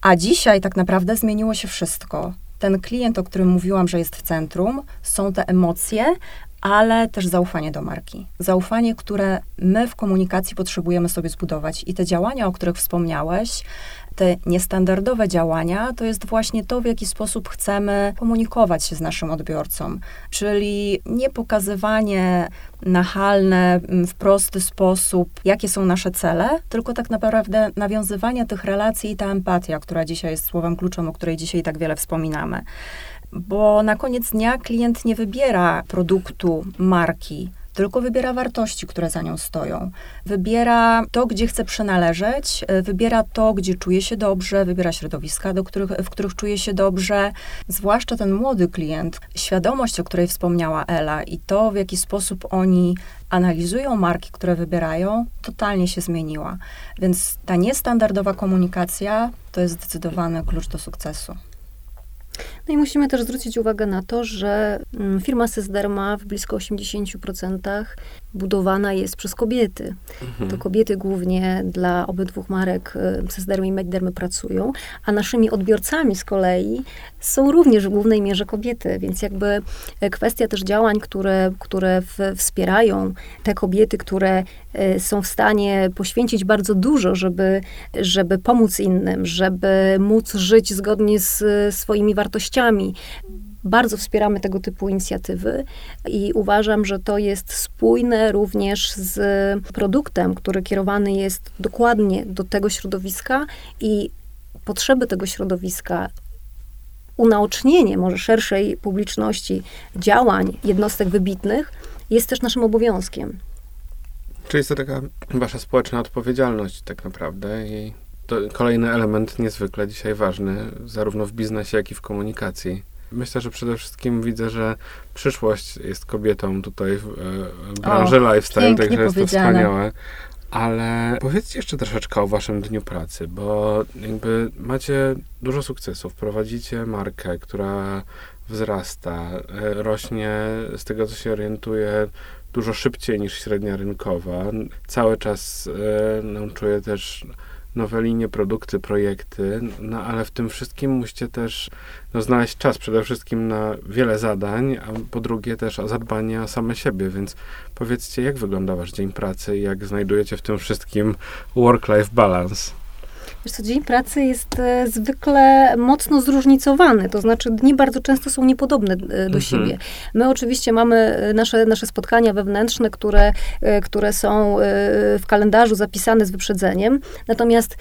a dzisiaj tak naprawdę zmieniło się wszystko. Ten klient, o którym mówiłam, że jest w centrum, są te emocje, ale też zaufanie do marki. Zaufanie, które my w komunikacji potrzebujemy sobie zbudować. I te działania, o których wspomniałeś, te niestandardowe działania, to jest właśnie to, w jaki sposób chcemy komunikować się z naszym odbiorcą. Czyli nie pokazywanie nachalne, mm, w prosty sposób, jakie są nasze cele, tylko tak naprawdę nawiązywanie tych relacji i ta empatia, która dzisiaj jest słowem kluczem, o której dzisiaj tak wiele wspominamy bo na koniec dnia klient nie wybiera produktu, marki, tylko wybiera wartości, które za nią stoją. Wybiera to, gdzie chce przynależeć, e, wybiera to, gdzie czuje się dobrze, wybiera środowiska, do których, w których czuje się dobrze. Zwłaszcza ten młody klient, świadomość, o której wspomniała Ela i to, w jaki sposób oni analizują marki, które wybierają, totalnie się zmieniła. Więc ta niestandardowa komunikacja to jest zdecydowany klucz do sukcesu. No i musimy też zwrócić uwagę na to, że mm, firma Sysderma w blisko 80% budowana jest przez kobiety. Mhm. To kobiety głównie dla obydwu marek y, Sysdermy i Meddermy pracują, a naszymi odbiorcami z kolei są również w głównej mierze kobiety, więc jakby e, kwestia też działań, które, które w, wspierają te kobiety, które e, są w stanie poświęcić bardzo dużo, żeby, żeby pomóc innym, żeby móc żyć zgodnie z swoimi wartościami, bardzo wspieramy tego typu inicjatywy i uważam, że to jest spójne również z produktem, który kierowany jest dokładnie do tego środowiska i potrzeby tego środowiska unaocznienie może szerszej publiczności działań jednostek wybitnych jest też naszym obowiązkiem. Czyli jest to taka wasza społeczna odpowiedzialność tak naprawdę i to kolejny element niezwykle dzisiaj ważny, zarówno w biznesie, jak i w komunikacji. Myślę, że przede wszystkim widzę, że przyszłość jest kobietą tutaj w e, branży o, lifestyle, także jest to wspaniałe. Ale powiedzcie jeszcze troszeczkę o waszym dniu pracy, bo jakby macie dużo sukcesów, prowadzicie markę, która wzrasta, e, rośnie z tego, co się orientuje, dużo szybciej niż średnia rynkowa. Cały czas e, no, czuję też nowe linie, produkty, projekty, no ale w tym wszystkim musicie też no, znaleźć czas przede wszystkim na wiele zadań, a po drugie też o zadbanie o same siebie, więc powiedzcie, jak wygląda wasz dzień pracy i jak znajdujecie w tym wszystkim work-life balance? Wiesz co, dzień pracy jest e, zwykle mocno zróżnicowany, to znaczy dni bardzo często są niepodobne e, do mhm. siebie. My oczywiście mamy e, nasze, nasze spotkania wewnętrzne, które, które są w kalendarzu zapisane z wyprzedzeniem, natomiast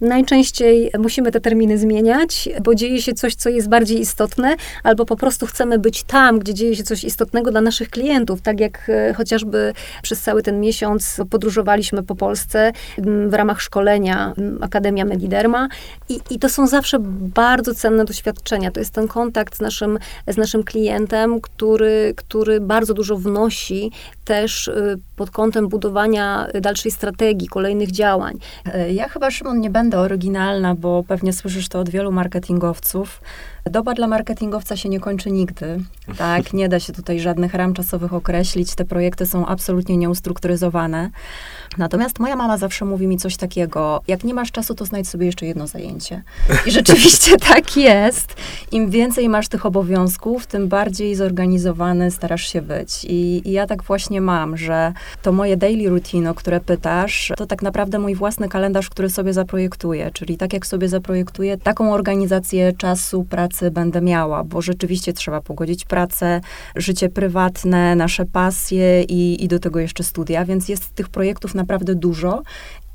Najczęściej musimy te terminy zmieniać, bo dzieje się coś, co jest bardziej istotne, albo po prostu chcemy być tam, gdzie dzieje się coś istotnego dla naszych klientów. Tak jak e, chociażby przez cały ten miesiąc podróżowaliśmy po Polsce w ramach szkolenia Akademia Mediderma i, i to są zawsze bardzo cenne doświadczenia. To jest ten kontakt z naszym, z naszym klientem, który, który bardzo dużo wnosi też y, pod kątem budowania dalszej strategii, kolejnych działań. E, ja chyba, Szymon, nie będę będę oryginalna, bo pewnie słyszysz to od wielu marketingowców. Doba dla marketingowca się nie kończy nigdy. Tak, nie da się tutaj żadnych ram czasowych określić. Te projekty są absolutnie nieustrukturyzowane. Natomiast moja mama zawsze mówi mi coś takiego, jak nie masz czasu, to znajdź sobie jeszcze jedno zajęcie. I rzeczywiście tak jest. Im więcej masz tych obowiązków, tym bardziej zorganizowany starasz się być. I, I, ja tak właśnie mam, że to moje daily routine, o które pytasz, to tak naprawdę mój własny kalendarz, który sobie zaprojektuję. Czyli tak jak sobie zaprojektuję taką organizację czasu, pracy, pracy będę miała, bo rzeczywiście trzeba pogodzić pracę, życie prywatne, nasze pasje i, i do tego jeszcze studia, więc jest tych projektów naprawdę dużo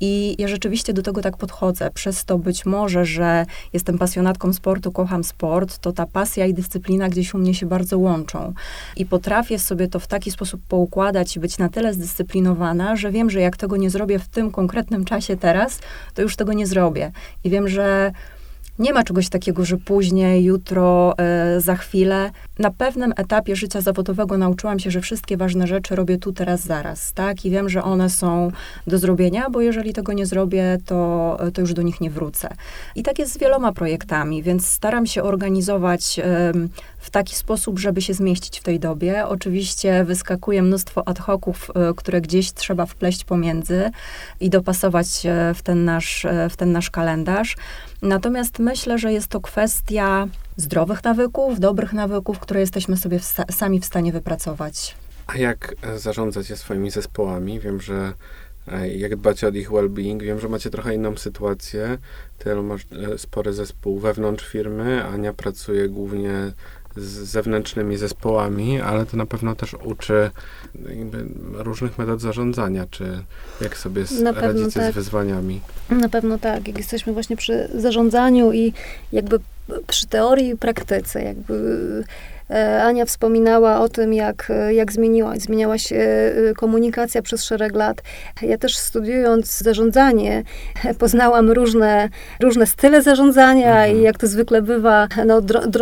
i ja rzeczywiście do tego tak podchodzę. Przez to być może, że jestem pasjonatką sportu, kocham sport, to ta pasja i dyscyplina gdzieś u mnie się bardzo łączą. I potrafię sobie to w taki sposób poukładać i być na tyle zdyscyplinowana, że wiem, że jak tego nie zrobię w tym konkretnym czasie teraz, to już tego nie zrobię. I wiem, że nie ma czegoś takiego, że później, jutro, e, za chwilę. Na pewnym etapie życia zawodowego nauczyłam się, że wszystkie ważne rzeczy robię tu, teraz, zaraz, tak? I wiem, że one są do zrobienia, bo jeżeli tego nie zrobię, to, to już do nich nie wrócę. I tak jest z wieloma projektami, więc staram się organizować w taki sposób, żeby się zmieścić w tej dobie. Oczywiście wyskakuje mnóstwo ad hoców, e, które gdzieś trzeba wpleść pomiędzy i dopasować e, w ten nasz, w ten nasz kalendarz. Natomiast myślę, że jest to kwestia zdrowych nawyków, dobrych nawyków, które jesteśmy sobie w sami w stanie wypracować. A jak e, zarządzacie swoimi zespołami? Wiem, że e, jak dbacie o ich well-being. Wiem, że macie trochę inną sytuację. Ty masz e, spory zespół wewnątrz firmy, Ania pracuje głównie z zewnętrznymi zespołami, ale to na pewno też uczy różnych metod zarządzania, czy jak sobie radzicie tak. z wyzwaniami. Na pewno tak, jak jesteśmy właśnie przy zarządzaniu i jakby przy teorii i praktyce, jakby Ania wspominała o tym, jak, jak zmieniła, zmieniała się e, komunikacja przez szereg lat. Ja też studiując zarządzanie, poznałam różne, różne style zarządzania mhm. i jak to zwykle bywa, no,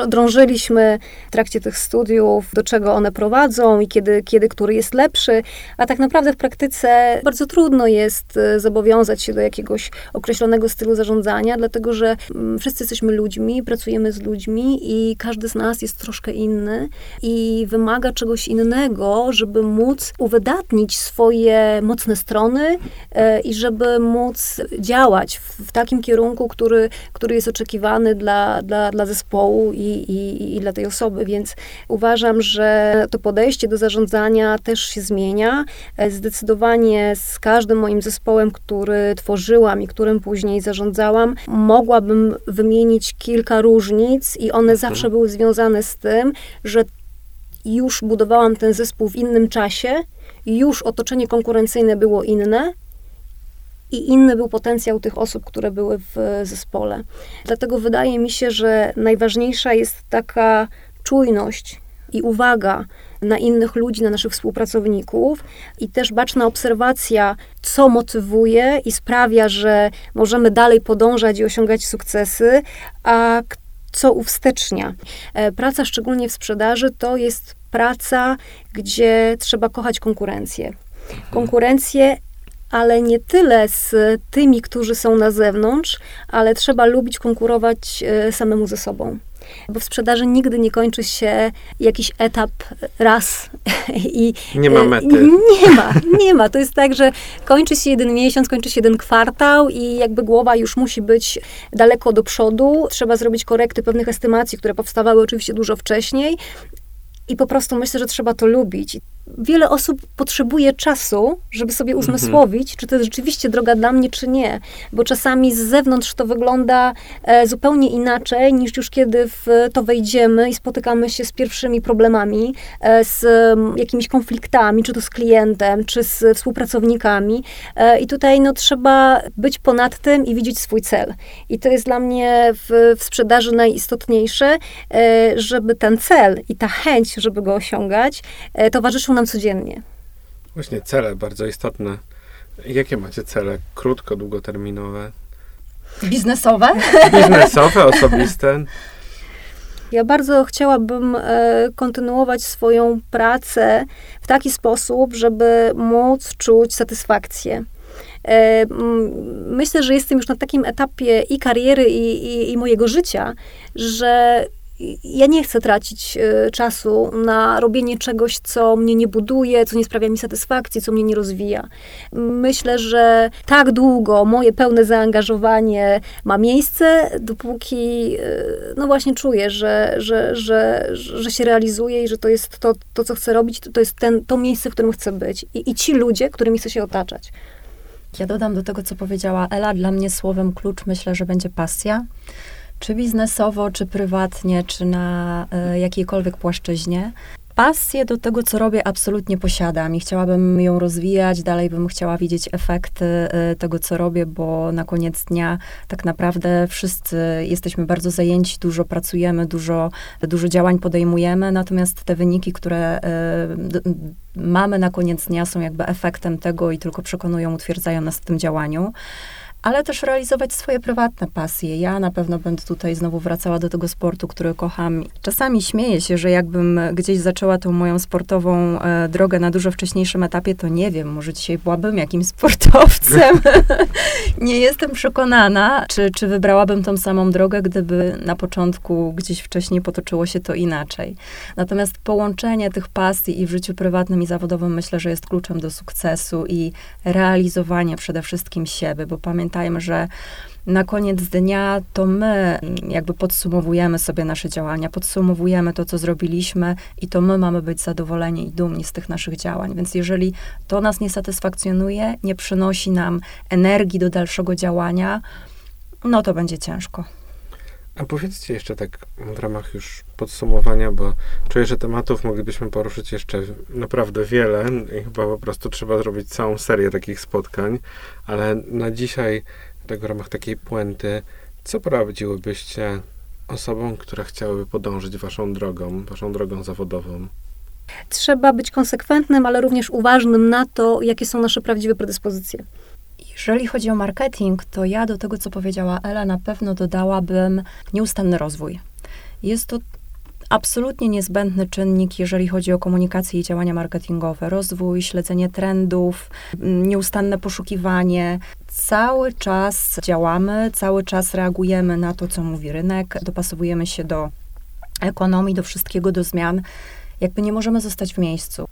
drążyliśmy w trakcie tych studiów, do czego one prowadzą i kiedy, kiedy który jest lepszy, a tak naprawdę w praktyce bardzo trudno jest e, zobowiązać się do jakiegoś określonego stylu zarządzania, dlatego że mm, wszyscy jesteśmy ludźmi, pracujemy z ludźmi i każdy z nas jest troszkę inny inny i wymaga czegoś innego, żeby móc uwydatnić swoje mocne strony e, i żeby móc działać w, takim kierunku, który, który jest oczekiwany dla, dla, dla zespołu i, i, i dla tej osoby. Więc uważam, że to podejście do zarządzania też się zmienia. E, zdecydowanie z każdym moim zespołem, który tworzyłam i którym później zarządzałam, mogłabym wymienić kilka różnic i one mhm. zawsze były związane z tym, że już budowałam ten zespół w innym czasie, już otoczenie konkurencyjne było inne i inny był potencjał tych osób, które były w zespole. Dlatego wydaje mi się, że najważniejsza jest taka czujność i uwaga na innych ludzi, na naszych współpracowników i też baczna obserwacja, co motywuje i sprawia, że możemy dalej podążać i osiągać sukcesy, a co uwstecznia. E, praca, szczególnie w sprzedaży, to jest praca, gdzie trzeba kochać konkurencję. Konkurencję ale nie tyle z tymi, którzy są na zewnątrz, ale trzeba lubić konkurować e, samemu ze sobą. Bo w sprzedaży nigdy nie kończy się jakiś etap raz i... Nie ma mety. Nie ma, nie ma. To jest tak, że kończy się jeden miesiąc, kończy się jeden kwartał i jakby głowa już musi być daleko do przodu. Trzeba zrobić korekty pewnych estymacji, które powstawały oczywiście dużo wcześniej. I po prostu myślę, że trzeba to lubić wiele osób potrzebuje czasu, żeby sobie mhm. uzmysłowić, mhm. czy to jest rzeczywiście droga dla mnie, czy nie. Bo czasami z zewnątrz to wygląda e, zupełnie inaczej, niż już kiedy w to wejdziemy i spotykamy się z pierwszymi problemami, e, z m, jakimiś konfliktami, czy to z klientem, czy z współpracownikami. E, I tutaj no, trzeba być ponad tym i widzieć swój cel. I to jest dla mnie w, w sprzedaży najistotniejsze, e, żeby ten cel i ta chęć, żeby go osiągać, e, towarzyszył nam codziennie. Właśnie cele bardzo istotne. Jakie macie cele? Krótko, długoterminowe? Biznesowe? Biznesowe, osobiste? Ja bardzo chciałabym e, kontynuować swoją pracę w taki sposób, żeby móc czuć satysfakcję. E, myślę, że jestem już na takim etapie i kariery, i, i, i mojego życia, że ja nie chcę tracić y, czasu na robienie czegoś, co mnie nie buduje, co nie sprawia mi satysfakcji, co mnie nie rozwija. Myślę, że tak długo moje pełne zaangażowanie ma miejsce, dopóki y, no właśnie czuję, że, że, że, że się realizuje i że to jest to, to co chcę robić, to jest ten, to miejsce, w którym chcę być. I, I ci ludzie, którymi chcę się otaczać. Ja dodam do tego, co powiedziała Ela, dla mnie słowem klucz myślę, że będzie pasja czy biznesowo, czy prywatnie, czy na e, jakiejkolwiek płaszczyźnie. Pasję do tego, co robię, absolutnie posiadam i chciałabym ją rozwijać. Dalej bym chciała widzieć efekty e, tego, co robię, bo na koniec dnia tak naprawdę wszyscy jesteśmy bardzo zajęci, dużo pracujemy, dużo, dużo działań podejmujemy, natomiast te wyniki, które e, mamy na koniec dnia, są jakby efektem tego i tylko przekonują, utwierdzają nas w tym działaniu ale też realizować swoje prywatne pasje. Ja na pewno będę tutaj znowu wracała do tego sportu, który kocham. Czasami śmieję się, że jakbym gdzieś zaczęła tą moją sportową e, drogę na dużo wcześniejszym etapie, to nie wiem, może dzisiaj byłabym jakimś sportowcem. nie jestem przekonana, czy, czy wybrałabym tą samą drogę, gdyby na początku gdzieś wcześniej potoczyło się to inaczej. Natomiast połączenie tych pasji i w życiu prywatnym i zawodowym myślę, że jest kluczem do sukcesu i realizowania przede wszystkim siebie, bo pamiętajmy, że na koniec dnia to my jakby podsumowujemy sobie nasze działania, podsumowujemy to, co zrobiliśmy i to my mamy być zadowoleni i dumni z tych naszych działań. Więc jeżeli to nas nie satysfakcjonuje, nie przynosi nam energii do dalszego działania, no to będzie ciężko. A powiedzcie jeszcze tak w ramach już podsumowania, bo czuję, że tematów moglibyśmy poruszyć jeszcze naprawdę wiele i chyba po prostu trzeba zrobić całą serię takich spotkań, ale na dzisiaj tak w ramach takiej puenty, co poradziłybyście osobom, które chciałyby podążyć waszą drogą, waszą drogą zawodową? Trzeba być konsekwentnym, ale również uważnym na to, jakie są nasze prawdziwe predyspozycje. Jeżeli chodzi o marketing, to ja do tego, co powiedziała Ela, na pewno dodałabym nieustanny rozwój. Jest to absolutnie niezbędny czynnik, jeżeli chodzi o komunikację i działania marketingowe. Rozwój, śledzenie trendów, mm, nieustanne poszukiwanie. Cały czas działamy, cały czas reagujemy na to, co mówi rynek, dopasowujemy się do ekonomii, do wszystkiego, do zmian. Jakby nie możemy zostać w miejscu.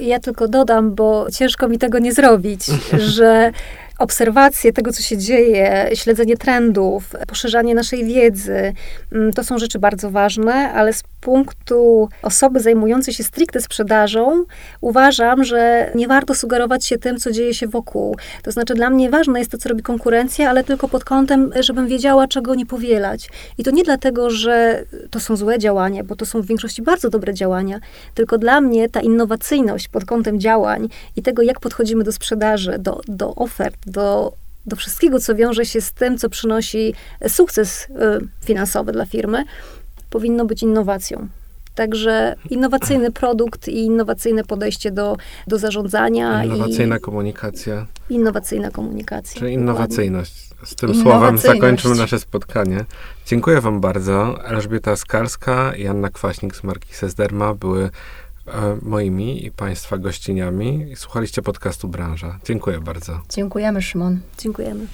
Ja tylko dodam, bo ciężko mi tego nie zrobić, że obserwacje tego, co się dzieje, śledzenie trendów, poszerzanie naszej wiedzy, mm, to są rzeczy bardzo ważne, ale z punktu osoby zajmującej się stricte sprzedażą, uważam, że nie warto sugerować się tym, co dzieje się wokół. To znaczy, dla mnie ważne jest to, co robi konkurencja, ale tylko pod kątem, żebym wiedziała, czego nie powielać. I to nie dlatego, że to są złe działania, bo to są w większości bardzo dobre działania, tylko dla mnie ta innowacyjność pod kątem działań i tego, jak podchodzimy do sprzedaży, do, do ofert, do, do wszystkiego, co wiąże się z tym, co przynosi sukces y, finansowy dla firmy, powinno być innowacją. Także innowacyjny produkt i innowacyjne podejście do, do zarządzania. Innowacyjna i komunikacja. Innowacyjna komunikacja. Czyli innowacyjność. Z tym słowem zakończymy nasze spotkanie. Dziękuję Wam bardzo. Elżbieta Skalska i Anna Kwaśnik z marki Sesderma były E, moimi i Państwa gościniami. Słuchaliście podcastu Branża. Dziękuję bardzo. Dziękujemy, Szymon. Dziękujemy.